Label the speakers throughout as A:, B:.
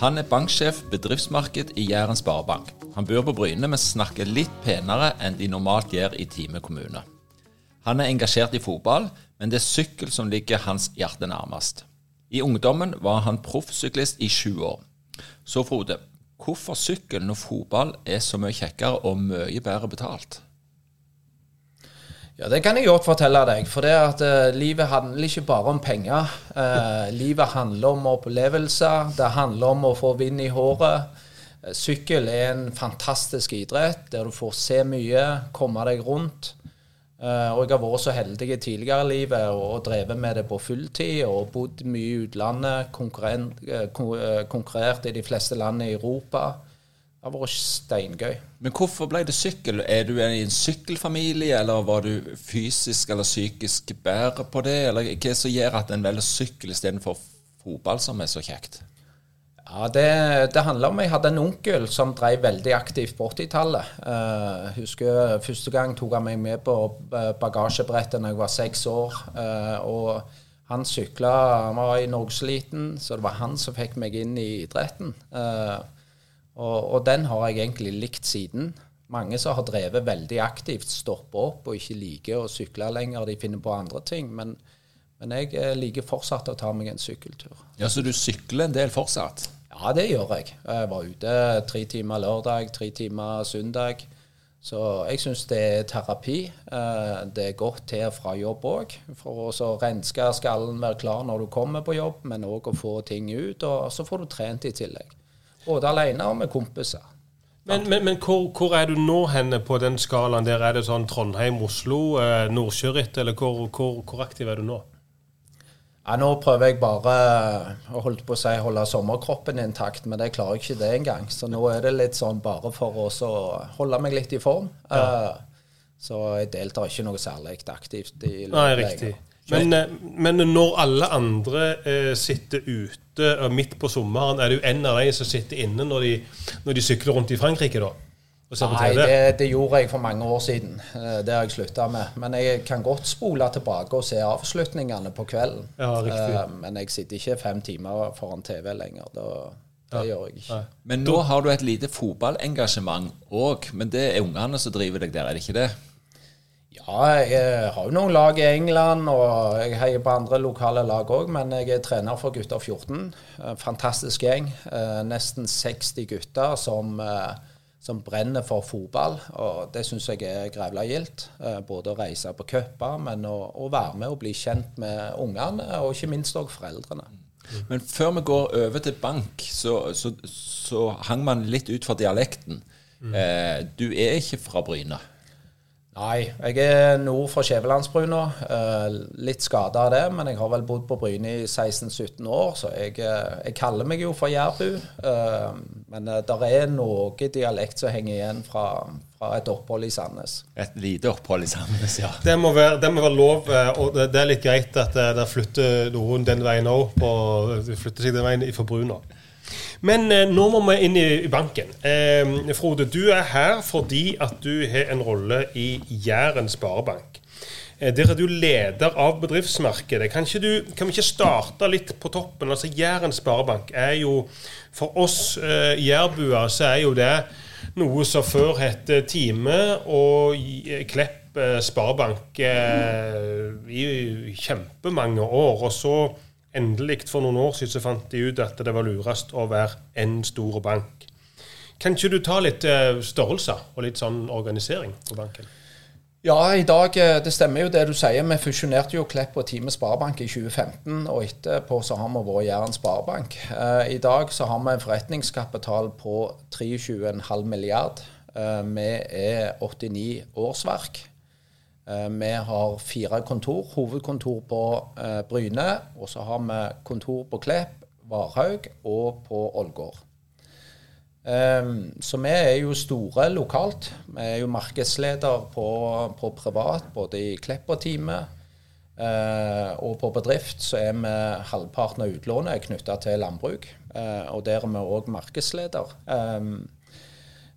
A: Han er banksjef bedriftsmarked i Jæren Sparebank. Han bor på Bryne, men snakker litt penere enn de normalt gjør i Time kommune. Han er engasjert i fotball, men det er sykkel som ligger hans hjerte nærmest. I ungdommen var han proffsyklist i sju år. Så Frode, hvorfor sykkel når fotball er så mye kjekkere og mye bedre betalt?
B: Ja, Det kan jeg godt fortelle deg. For det at uh, livet handler ikke bare om penger. Uh, livet handler om opplevelser. Det handler om å få vind i håret. Uh, sykkel er en fantastisk idrett der du får se mye, komme deg rundt. og jeg har vært så heldig tidligere i livet og drevet med det på fulltid og bodd mye i utlandet. Konkurrert i de fleste land i Europa. Det har vært steingøy.
A: Men hvorfor ble det sykkel? Er du i en sykkelfamilie, eller var du fysisk eller psykisk bedre på det? Eller hva som gjør at en velger sykkel istedenfor fotball, som er så kjekt?
B: Ja, det, det, handler om Jeg hadde en onkel som drev veldig aktivt på 80-tallet. Uh, husker Første gang tok han meg med på bagasjebrettet da jeg var seks år. Uh, og han sykla, han var i norgeseliten, så det var han som fikk meg inn i idretten. Uh, og, og, den har jeg egentlig likt siden. Mange som har drevet veldig aktivt, stopper opp og ikke liker å sykle lenger. De finner på andre ting. Men, men jeg eh, liker fortsatt å ta meg en sykkeltur.
A: Ja, Så du sykler en del fortsatt?
B: Ja, det gjør jeg. Jeg var ute tre timer lørdag, tre timer søndag. Så jeg syns det er terapi. Eh, det er godt til og fra jobb òg. For å renske skallen, være klar når du kommer på jobb, men òg å få ting ut. Og så får du trent i tillegg. Både alene og med kompiser.
C: Men, men, men hvor, hvor, er du nå henne på den skalaen? Der Er det sånn Trondheim, Oslo, eh, Nordsjøritt, eller hvor, hvor, hvor, aktiv er du nå?
B: Ja, Nå prøver jeg bare å holde på å si, holde sommerkroppen intakt, men jeg klarer ikke det engang. Så nå er det litt sånn bare for å holde meg litt i form. Ja. Uh, så jeg deltar ikke noe særlig aktivt i
C: løpet. Nei, riktig. Men, eh, men, når alle andre eh, sitter ute midt på sommeren, er det jo en av de som sitter inne når de, når de sykler rundt i Frankrike, da?
B: Nei, det, det, gjorde jeg for mange år siden. Eh, det har jeg slutta med. Men jeg kan godt spole tilbake og se avslutningene på kvelden.
C: Ja, riktig.
B: Men jeg sitter ikke fem timer foran TV lenger. Da, det ja. gjør jeg ikke.
A: Men nå har du et lite fotballengasjement òg. Men det er ungene som driver deg der, er det ikke det?
B: Ja, jeg har jo noen lag i England, og jeg heier på andre lokale lag òg. Men jeg er trener for gutter 14. Fantastisk gjeng. Eh, nesten 60 gutter som, eh, som brenner for fotball. Og det syns jeg er grævla gildt. Eh, både å reise på cuper, men å, å, være med og bli kjent med ungene, og ikke minst òg foreldrene.
A: Men før vi går over til bank, så, så, så hang man litt ut fra dialekten. Mm. du er ikke fra Bryne?
B: Nei, jeg er nord for Skjævelandsbrua. Eh, litt skada av det, men jeg har vel bodd på Bryne i 16-17 år, så jeg, eh, jeg, kaller meg jo for jærbu. Eh, men det er noe dialekt som henger igjen fra, fra, et opphold i Sandnes.
A: Et lite opphold i Sandnes, ja.
C: Det må være, det må være lov, og det, er litt greit at det flytter noen den veien òg. Flytter seg den veien fra Bruna. Men eh, nå må vi inn i, i banken. Eh, Frode, du er her fordi at du har en rolle i Jæren Sparebank. Eh, der er du leder av bedriftsmarkedet. Kan, du, kan vi ikke starte litt på toppen? Altså Jæren Sparebank er jo For oss eh, jærbuer så er jo det noe som før het Time og Klepp eh, Sparebank eh, i kjempemange år. Og så Endelig, for noen år siden, så fant de ut at det var lurest å være en stor bank. Kan ikke du ta litt eh, størrelser og litt sånn organisering på banken?
B: Ja, i dag, eh, det stemmer jo det du sier. Vi fusjonerte jo Klepp og Time Sparebank i 2015, og etterpå så har vi vært Jæren Sparebank. I dag så har vi en forretningskapital på 23,5 milliard. Vi er 89 årsverk. Vi har fire kontor. Hovedkontor på Bryne, og så har vi kontor på Klepp, Varhaug og på Ålgård. Um, så vi er jo store lokalt. Vi er jo markedsleder på, på privat, både i Klepper-teamet og på bedrift. Så er vi halvparten av utlånet knytta til landbruk, og der er vi òg markedsleder.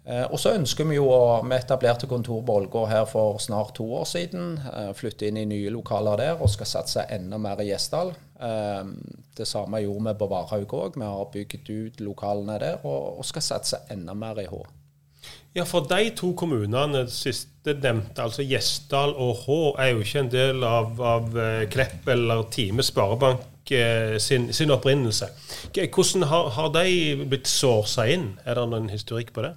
B: Uh, og så ønsker vi jo å Vi etablerte kontor på Ålgård her for snart to år siden. flytte inn i nye lokaler der og skal satse enda mer i Gjesdal. Um, det samme gjorde vi på Varhaug òg. Vi har bygd ut lokalene der og, skal satse enda mer i Hå.
C: Ja, for de to kommunene siste nevnte, altså Gjesdal og Hå, er jo ikke en del av, av eh, Klepp eller Time Sparebank eh, sin, sin, opprinnelse. Hvordan har, har de blitt sårsa inn? Er det noen historikk på det?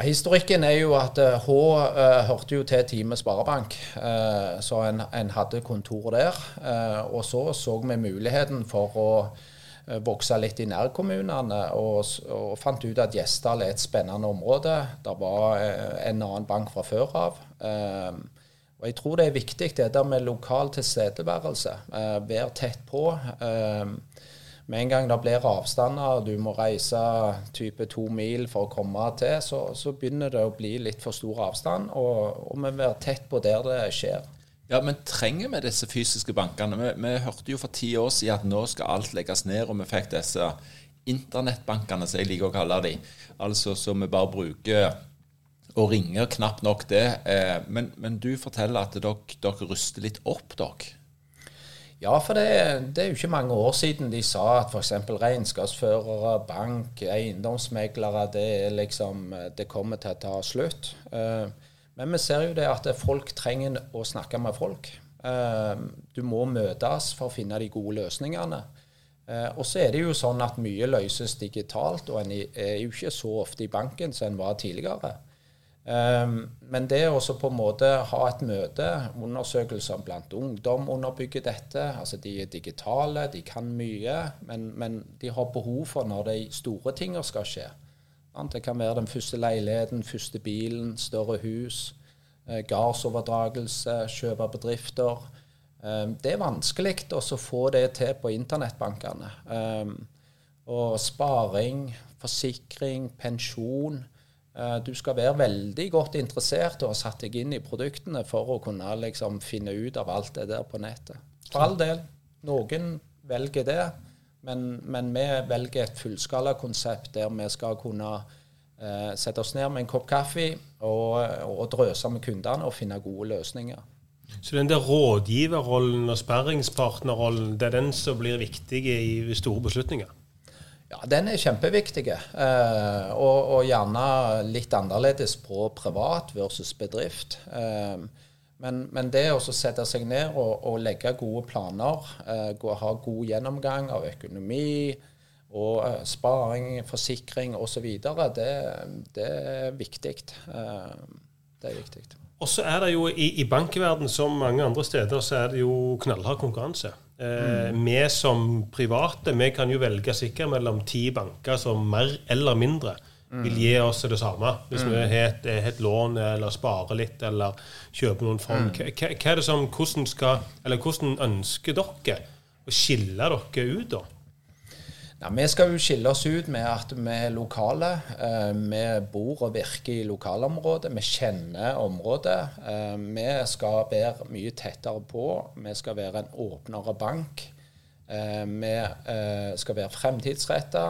B: Historikken er jo at H uh, hørte jo til Time Sparebank, uh, så en, en, hadde kontor der. Og så så vi muligheten for å vokse litt i nærkommunene, og, og, fant ut at Gjesdal er et spennende område. Det var en annen bank fra før av. og jeg tror det er viktig det der med lokal tilstedeværelse. være tett på. Med en gang det blir avstander, du må reise type to mil for å komme til, så, så begynner det å bli litt for stor avstand, og, og vi må være tett på der det skjer.
A: Ja, Men trenger vi disse fysiske bankene? Vi, vi, hørte jo for ti år siden at nå skal alt legges ned, og vi fikk disse internettbankene, som jeg liker å kalle de. Altså som vi bare bruker og ringer knapt nok det. Eh, men, men, du forteller at dere, dere ruster litt opp, dere.
B: Ja, for det, det, er jo ikke mange år siden de sa at f.eks. regnskapsførere, bank, eiendomsmeglere det, liksom, det kommer til å ta slutt. Uh, men vi ser jo det at folk trenger å snakke med folk. Uh, du må møtes for å finne de gode løsningene. Uh, og så er det jo sånn at mye løses digitalt, og en er jo ikke så ofte i banken som en var tidligere. Um, men det å på en måte ha et møte, undersøkelser blant ungdom underbygger dette. altså De er digitale, de kan mye, men, men de har behov for når de store tingene skal skje. Det kan være den første leiligheten, første bilen, større hus, eh, gardsoverdragelse, kjøpe bedrifter. Um, det er vanskelig å få det til på internettbankene. Um, og sparing, forsikring, pensjon. Eh, du skal være veldig godt interessert og ha satt deg inn i produktene for å kunne liksom finne ut av alt det der på nettet. For all del, noen velger det, men, men vi velger et fullskalakonsept der vi skal kunne eh, sette oss ned med en kopp kaffe og, og drøse med kundene og finne gode løsninger.
C: Så den der rådgiverrollen og sperringspartnerrollen, det er den som blir viktig i store beslutninger?
B: Ja, Den er kjempeviktig. Eh, og, og, gjerne litt annerledes på privat versus bedrift. Eh, men, men, det å sette seg ned og, og legge gode planer, eh, ha god gjennomgang av økonomi og eh, sparing, forsikring osv., det, det er viktig. Eh, det er viktig.
C: Og så er det jo i, i bankverden som mange andre steder, så er det jo knallhard konkurranse. Eh, Vi som private vi kan jo velge sikkert mellom ti banker som mer eller mindre vil gi oss det samme. Hvis vi har et, et, lån eller sparer litt eller kjøper noen fond. Hva, hva er det som, hvordan, skal, eller hvordan ønsker dere å skille dere ut, da?
B: Ja, vi skal jo skille oss ut med at vi er lokale. Eh, vi bor og virker i lokalområdet. Vi kjenner området. Eh, vi skal være mye tettere på. Vi skal være en åpnere bank. Eh, vi skal være fremtidsretta.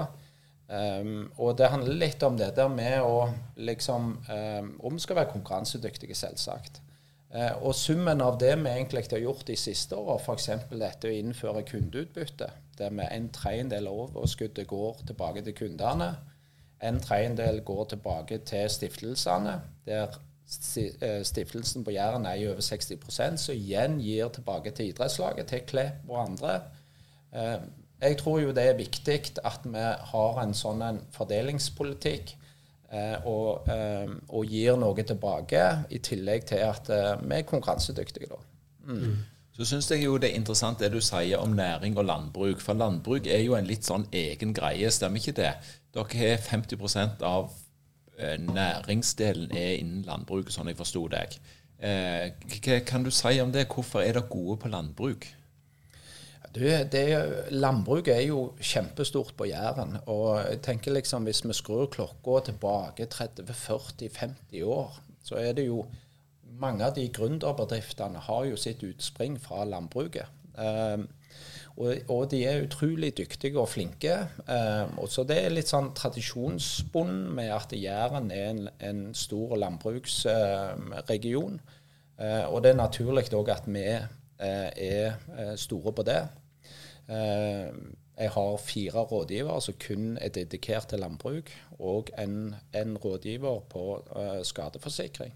B: og det handler litt om det der med å liksom Og vi skal være konkurransedyktige, selvsagt. Og summen av det vi egentlig har gjort de siste åra, f.eks. dette å innføre kundeutbytte, der med en tredjedel av overskuddet går tilbake til kundene, en tredjedel går tilbake til stiftelsene, der eh, stiftelsen på Jæren er i over 60% så igjen gir tilbake til idrettslaget, til Klepp og andre. Eh, jeg tror jo det er viktig at vi har en sånn en fordelingspolitikk eh, og, og, gir noe tilbake, i tillegg til at vi er konkurransedyktige. da. Mm.
A: Så syns jeg jo det er interessant det du sier om næring og landbruk. For landbruk er jo en litt sånn egen greie, stemmer ikke det? Dere har 50 av eh, næringsdelen er innen landbruket, sånn jeg forsto deg. Eh, hva kan du si om det? Hvorfor er dere gode på landbruk?
B: Du, det, landbruket er jo kjempestort på Jæren. Og jeg tenker liksom hvis vi skrur klokka tilbake 30-40-50 år, så er det jo mange av de gründerbedriftene har jo sitt utspring fra landbruket. Um, og, og, de er utrolig dyktige og flinke. Um, og så det er litt sånn tradisjonsbund med at Jæren er en, en stor landbruksregion. Uh, og det er naturlig òg at vi uh, er store på det. Uh, jeg har fire rådgivere som kun er dedikert til landbruk, og en, en rådgiver på skadeforsikring.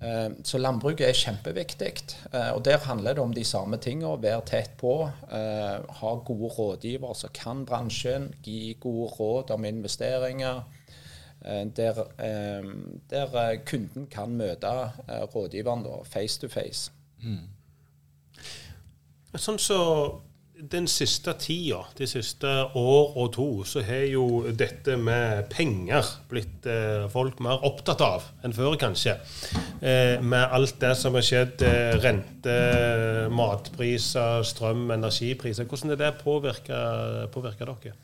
B: Eh, så landbruket er kjempeviktig. Eh, og Der handler det om de samme tingene. Være tett på. Eh, ha gode rådgivere som kan bransjen. Gi gode råd om investeringer. Der, der kunden kan møte rådgiveren face to face. Mm.
C: Sånn så den siste tida, de siste år og to, så har jo dette med penger blitt eh, folk mer opptatt av enn før, kanskje. Eh, med alt det som har skjedd, eh, rente, matpriser, strøm, energipriser. Hvordan er det påvirker, dere?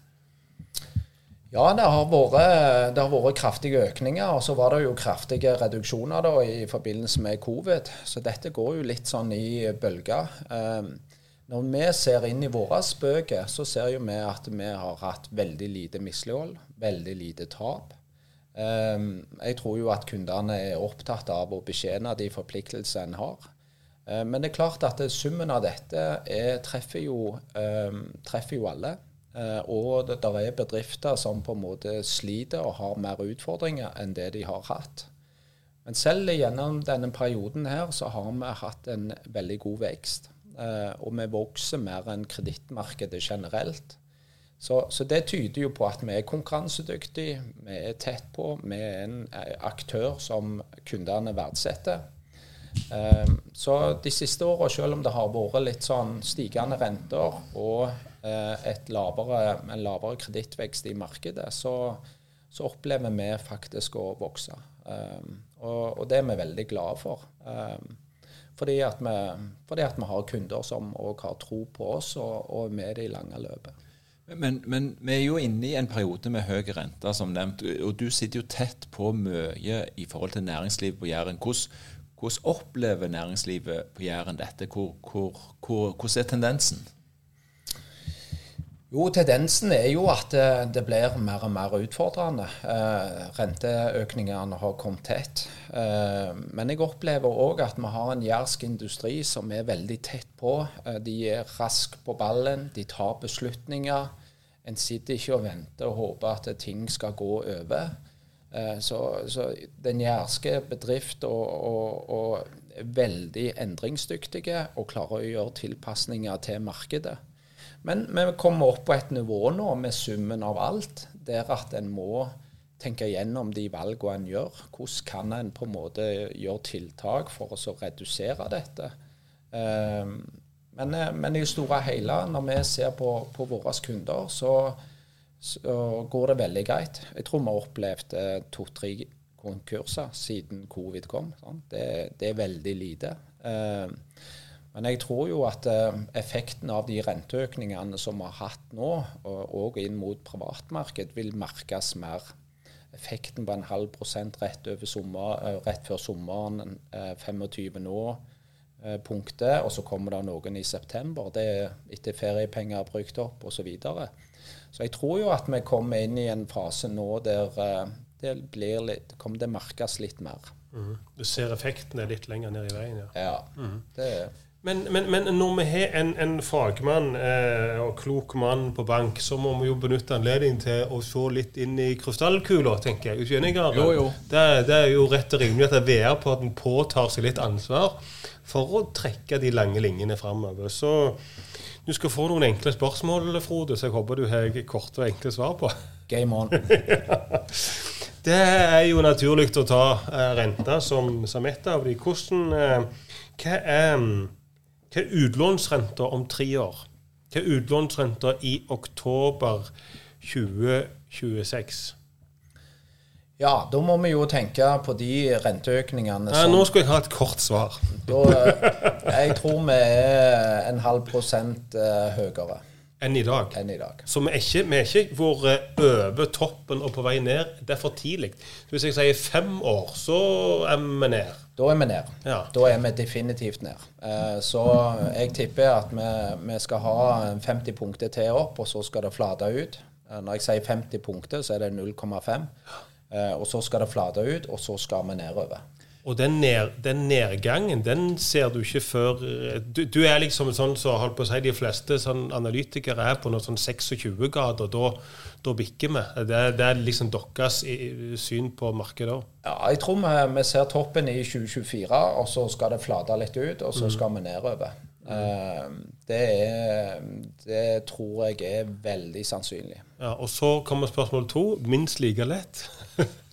B: Ja, det har, vært, det har, vært, kraftige økninger. Og så var det jo kraftige reduksjoner da, i forbindelse med covid. Så dette går jo litt sånn i bølger. Eh, når vi ser inn i våre bøker, så ser jo vi at vi har hatt veldig lite mislighold, veldig lite tap. Um, jeg tror jo at kundene er opptatt av å betjene de forpliktelsene en har. Um, men det er klart at summen av dette er, treffer, jo, um, treffer, jo, alle. Og det er bedrifter som på en måte sliter og har mer utfordringer enn det de har hatt. Men selv gjennom denne perioden her så har vi hatt en veldig god vekst. Eh, og vi vokser mer enn kredittmarkedet generelt. Så, så, det tyder jo på at vi er konkurransedyktige, vi er tett på, vi er en eh, aktør som kundene verdsetter. Um, så de siste åra, selv om det har vært litt sånn stigende renter og lavere, en lavere kredittvekst i markedet, så, så, opplever vi faktisk å vokse. Og, og, det er vi veldig glade for. Fordi at vi, fordi at vi har kunder som òg har tro på oss og, og med i det lange løpet.
A: Men, men, vi er jo inne i en periode med høy rente, som nevnt. Og du sitter jo tett på mye i forhold til næringslivet på Jæren. Hvordan, hvordan opplever næringslivet på Jæren dette? Hvor, hvor, hvor, hvordan er tendensen?
B: Jo, tendensen er jo at det, det blir mer og mer utfordrende. Eh, renteøkningene har kommet tett. Eh, men jeg opplever òg at vi har en jærsk industri som er veldig tett på. Eh, de er raske på ballen, de tar beslutninger. En sitter ikke og venter og håper at ting skal gå over. Eh, så, så, den jærske bedrift og, og, og er veldig endringsdyktige og klarer å gjøre tilpasninger til markedet. Men vi kommer opp på et nivå nå med summen av alt, der at en må tenke gjennom de valgene en gjør. Hvordan kan en på en måte gjøre tiltak for å redusere dette? Um, men, eh, men, i det store og hele, når vi ser på, på våre kunder, så, så, går det veldig greit. Jeg tror vi har opplevd eh, to-tre konkurser siden covid kom. Det, det, er veldig lite. Men jeg tror jo at eh, effekten av de renteøkningene som vi har hatt nå, og inn mot privatmarked, vil merkes mer. Effekten på en halv prosent rett, sommer, eh, rett før sommeren, 25 eh, nå, punktet, og så kommer det noen i september. Det er etter feriepenger er brukt opp osv. Så, videre. så jeg tror jo at vi kommer inn i en fase nå der det blir litt, kommer det merkes litt mer.
C: Mm. Du ser effektene litt lenger ned i veien, ja.
B: ja mm. det er
C: men, men, men, når vi har en, en fagmann eh, og klok mann på bank, så må vi jo benytte anledningen til å se litt inn i krystallkula, tenker jeg. Ikke enig,
A: jo.
C: Det, det, er jo rett og rimelig at VR på at en påtar seg litt ansvar for å trekke de lange linjene framover. Så du skal få noen enkle spørsmål, Frode, så jeg håper du har korte og enkle svar på.
B: Game on.
C: Det er jo naturlig å ta eh, renta som, som et av de. Hvordan, eh, hva, er, er utlånsrenta om tre år? Er utlånsrenta i oktober 2026?
B: Ja, da må vi jo tenke på de renteøkningene
C: Nei,
B: som
C: nå skal jeg ha et kort svar.
B: da, eh, Jeg tror vi er en halv prosent eh, høyere
C: Enn i dag.
B: enn i dag.
C: Så vi er ikke, vi er ikke vært over toppen og på vei ned. Det er for tidlig. Så hvis jeg sier fem år, så er vi ned.
B: Da er vi ned.
C: Ja.
B: Da er vi definitivt ned. Eh, Så jeg tipper at vi, vi skal ha 50 punkter til opp, og så skal det flate ut. Eh, Når jeg sier 50 punkter, så er det 0,5. Eh, Og så skal det flate ut, og så skal vi nedover.
C: Og den, ned, den nedgangen, den ser du ikke før Du, du er liksom sånn så, holdt på å si, de fleste sånn analytikere er på noe sånn 26 grader. Da, da bikker vi. Det, det er liksom deres syn på markedet òg.
B: Ja, jeg tror vi, vi ser toppen i 2024, og så skal det flate litt ut, og så skal vi nedover. Mm. Det, er, det tror jeg er veldig sannsynlig.
C: Ja, og så kommer spørsmål to, minst like lett.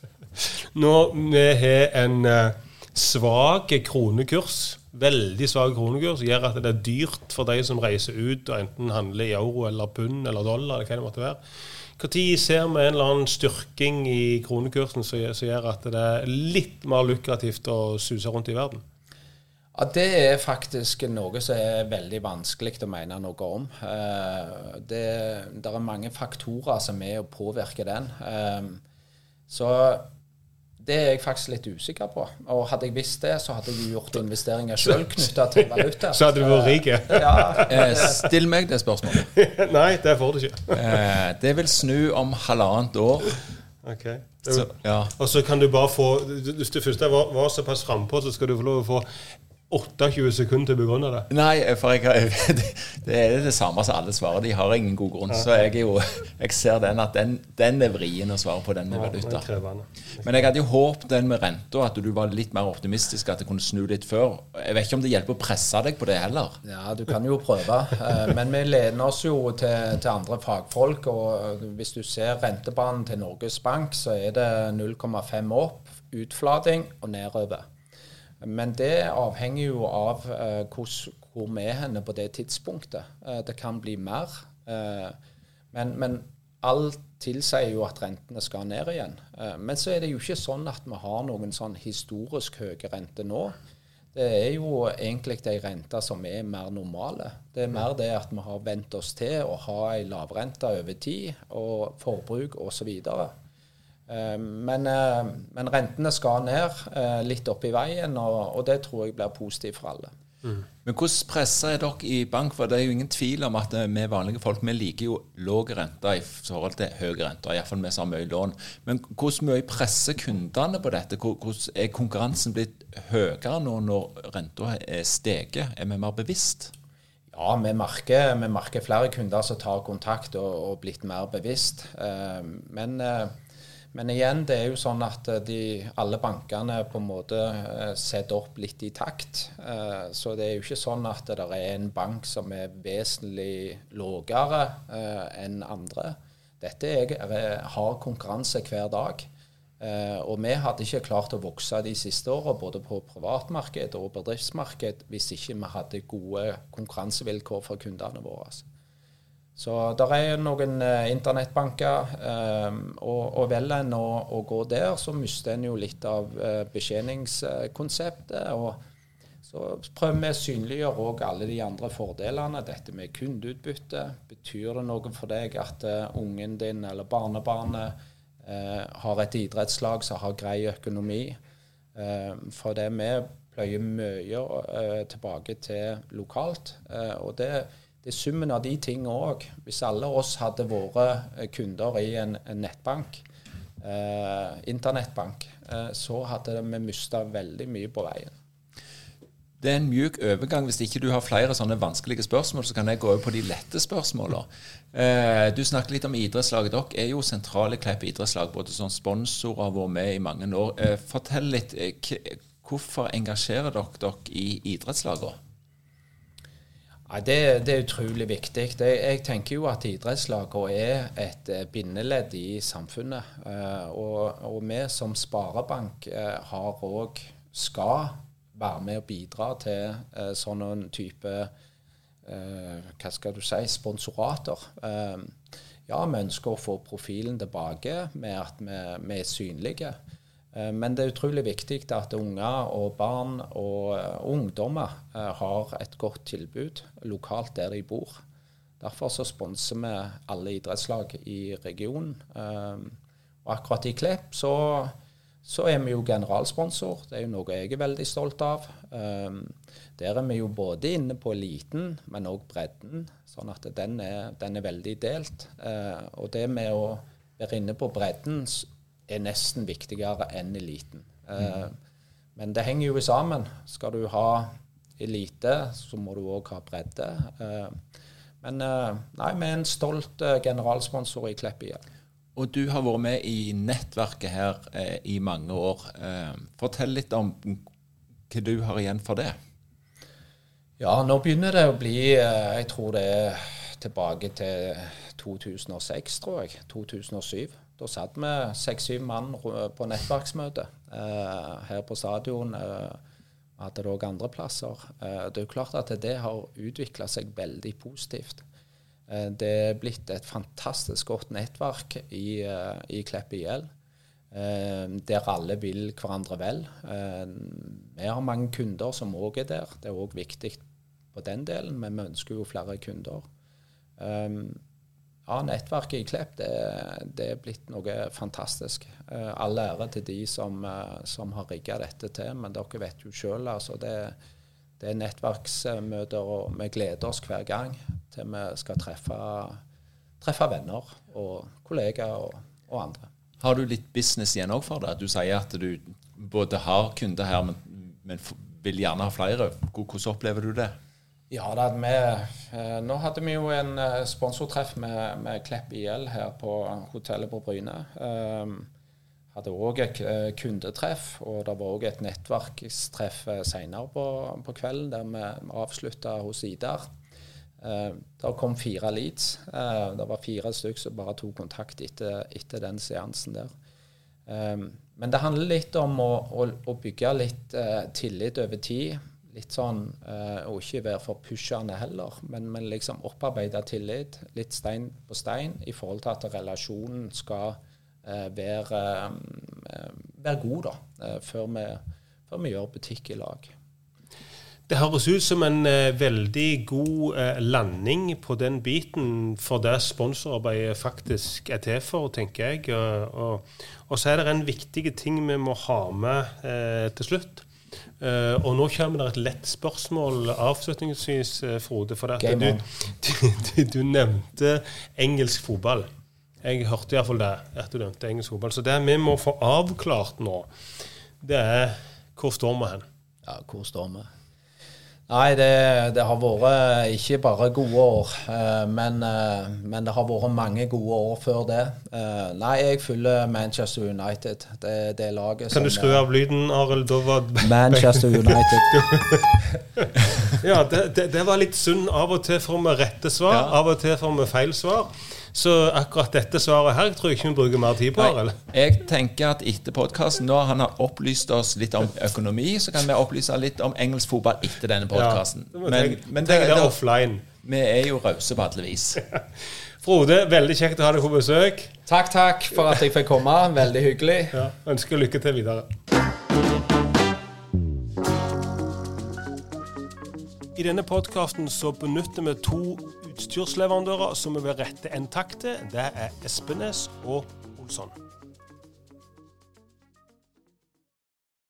C: Når vi har en eh, svak kronekurs, veldig svak kronekurs, gjør at det er dyrt for de som reiser ut og enten handler i euro eller pund eller dollar, eller hva det måtte være. Når ser vi en eller annen styrking i kronekursen som gjør, at det er litt mer lukrativt å suse rundt i verden?
B: Ja, Det er faktisk noe som er veldig vanskelig å mene noe om. Eh, Det, det er mange faktorer som er med å påvirke den. Eh, Så det er jeg faktisk litt usikker på. Og hadde jeg visst det, så hadde jeg gjort investeringer sjøl knytta til valuta.
C: Så hadde du vært rik?
B: Ja,
A: Eh, still meg det spørsmålet.
C: Nei, det får du ikke.
A: Eh, det vil snu om halvannet år.
C: Ok.
A: Så, ja.
C: Og så kan du bare få Hvis du først var, var såpass frampå, så skal du få lov å få 28 sekunder til å begrunne det.
A: Nei, for jeg, har- det er det samme som alle svarer. De har ingen god grunn. Så jeg, er jo, jeg ser den at den, den er vrien å svare på, den med valuta. Men jeg hadde jo håpet den med renta, at du var litt mer optimistisk, at det kunne snu litt før. Jeg vet ikke om det hjelper å presse deg på det heller.
B: Ja, du kan jo prøve. Eh, Men vi lener oss jo til, til andre fagfolk. Og hvis du ser rentebanen til Norges Bank, så er det 0,5 opp, utflating og nedover. Men det avhenger jo av eh, hos, hvor vi er henne på det tidspunktet. Eh, det kan bli mer. Eh, men, men alt tilsier jo at rentene skal ned igjen. Eh, men så er det jo ikke sånn at vi har noen sånn historisk høye renter nå. Det er jo egentlig de renter som er mer normale. Det er mer det at vi har vent oss til å ha ei lavrente over tid, og forbruk osv. Eh, Men, eh, men rentene skal ned eh, litt opp i veien, og, og det tror jeg blir positivt for alle.
A: Men hvordan presser er dere i bank? For det er jo ingen tvil om at eh, vi vanlige folk vi liker jo lav rente i forhold til høy rente. Iallfall vi som har mye lån. Men hvordan mye presser kundene på dette? Hvordan er konkurransen blitt høyere nå når renta er steget? Er vi mer bevisst?
B: Ja, vi merker, vi merker flere kunder som tar kontakt og, og blitt mer bevisst. Eh, men, eh, men igjen, det er jo sånn at eh, de, alle bankene på en måte eh, setter opp litt i takt. Eh, så det er jo ikke sånn at det er en bank som er vesentlig lavere enn andre. Dette er, hard konkurranse hver dag. Og vi hadde ikke klart å vokse de siste åra, både på privatmarked og bedriftsmarked, hvis ikke vi hadde gode konkurransevilkår for kundene våre. Så der er noen eh, internettbanker, eh, og, og velger en å, å gå der, så mister en jo litt av eh, betjeningskonseptet. og så prøver vi å synliggjøre òg alle de andre fordelene. Dette med kundeutbytte. Betyr det noe for deg at eh, ungen din eller barnebarnet eh, har et idrettslag som har grei økonomi? Eh, for det vi pløyer mye eh, tilbake til lokalt. Og det, det er summen av de tingene òg. Hvis alle oss hadde vært eh, kunder i en, en nettbank, eh, internettbank, eh, så hadde vi mista veldig mye på veien.
A: Det er en mjuk overgang. Hvis ikke du har flere sånne vanskelige spørsmål, så kan jeg gå over på de lette spørsmålene. Eh, du snakket litt om idrettslaget. Dere er jo sentrale Klepp idrettslag. Både som sponsorer har vært med i mange år. Eh, fortell litt. Eh, hvorfor engasjerer dere dere i idrettslagene?
B: Nei, det, det, er utrolig viktig. Det, jeg tenker jo at idrettslagene er et eh, bindeledd i samfunnet. Uh, og, og, vi som sparebank uh, har òg skal være med og bidra til sånn type Hva skal du si sponsorater. ja, vi ønsker å få profilen tilbake med at vi, vi er synlige. Eh, men det er utrolig viktig at unger og barn og eh, ungdommer eh, har et godt tilbud lokalt der de bor. Derfor så sponser vi alle idrettslag i regionen. Og akkurat i Klepp så, så, er vi jo generalsponsor. Det er jo noe jeg er veldig stolt av. Der er vi jo både inne på eliten, men òg bredden. Sånn at den er, den er veldig delt. Og det med å være inne på bredden er nesten viktigere enn eliten. Mm. men det henger jo sammen. Skal du ha elite, så må du òg ha bredde. Eh, men eh, nei, vi er en stolt generalsponsor i Klepp IL.
A: Og du har vært med i nettverket her eh, i mange år. Eh, fortell litt om hva du har igjen for det.
B: Ja, nå begynner det å bli Jeg tror det er tilbake til 2006, tror jeg. 2007. Da satt vi seks-syv mann på nettverksmøte eh, her på stadion. Eh, hadde det òg andre plasser. Eh, det er jo klart at det har utvikla seg veldig positivt. Eh, det er blitt et fantastisk godt nettverk i, eh, i Klepp IL. Eh, der alle vil hverandre vel. vi har mange kunder som òg er der. Det er òg viktig på den delen, men vi ønsker jo flere kunder. Um, ja, nettverket i Klepp det, det, er blitt noe fantastisk. Uh, all ære til de som, uh, som har rigga dette til, men dere vet jo sjøl. Altså, det, det, er nettverksmøter, og vi gleder oss hver gang til vi skal treffe, treffe venner og kollegaer og, og, andre.
A: Har du litt business igjen òg for det? Du sier at du både har kunder her, men, men vil gjerne ha flere. Hvordan opplever du det?
B: Ja, da, vi, eh, nå hadde vi jo en eh, sponsortreff med, med, Klepp IL her på hotellet på Bryne. Um, hadde òg et uh, kundetreff, og det var òg et nettverkstreff senere på, på, kvelden der vi, avslutta hos Idar. Uh, det kom fire leads. Uh, det var fire stykker som bare tok kontakt etter, etter den seansen der. Um, men det handler litt om å, å, å bygge litt tillit over tid litt sånn uh, Og ikke være for pushende heller, men, men liksom opparbeide tillit, litt stein på stein, i forhold til at relasjonen skal uh, være, uh, være, god, da, før vi, før, vi, gjør butikk i lag.
C: Det høres ut som en veldig god landing på den biten for det sponsorarbeidet faktisk er til for, tenker jeg. Og, og, og så er det en viktig ting vi må ha med til slutt. Uh, og nå kommer det et lett spørsmål avslutningsvis, uh, Frode. For du, du, du, du, nevnte engelsk fotball. Jeg hørte iallfall det. at du nevnte engelsk fotball. Så det vi må få avklart nå, det er hvor står vi hen?
B: Ja, hvor står vi? Nei, det, det, har vært ikke bare gode år, eh, men, eh, men, det har vært mange gode år før det. Eh, nei, jeg følger Manchester United. Det, det laget
C: Kan du skru av lyden, Arild?
B: Manchester United.
C: ja, det, det, var litt synd. Av og til får vi rette svar, ja. av og til får vi feil svar. Så akkurat dette svaret her tror jeg ikke vi bruker mer tid på. Nei,
A: jeg tenker at etter podkasten, når han har opplyst oss litt om økonomi, så kan vi opplyse litt om engelsk fotball etter denne podkasten.
C: Ja, men, men det, det, er offline.
A: Vi er jo rause på alle vis.
C: Frode, veldig kjekt å ha deg på besøk.
B: Takk, takk for at jeg fikk komme. Veldig hyggelig.
C: Ja, ønsker lykke til videre. I denne podkasten så benytter vi to utstyrsleverandører som vi vil rette en takk til. Det er Espenes og Olsson.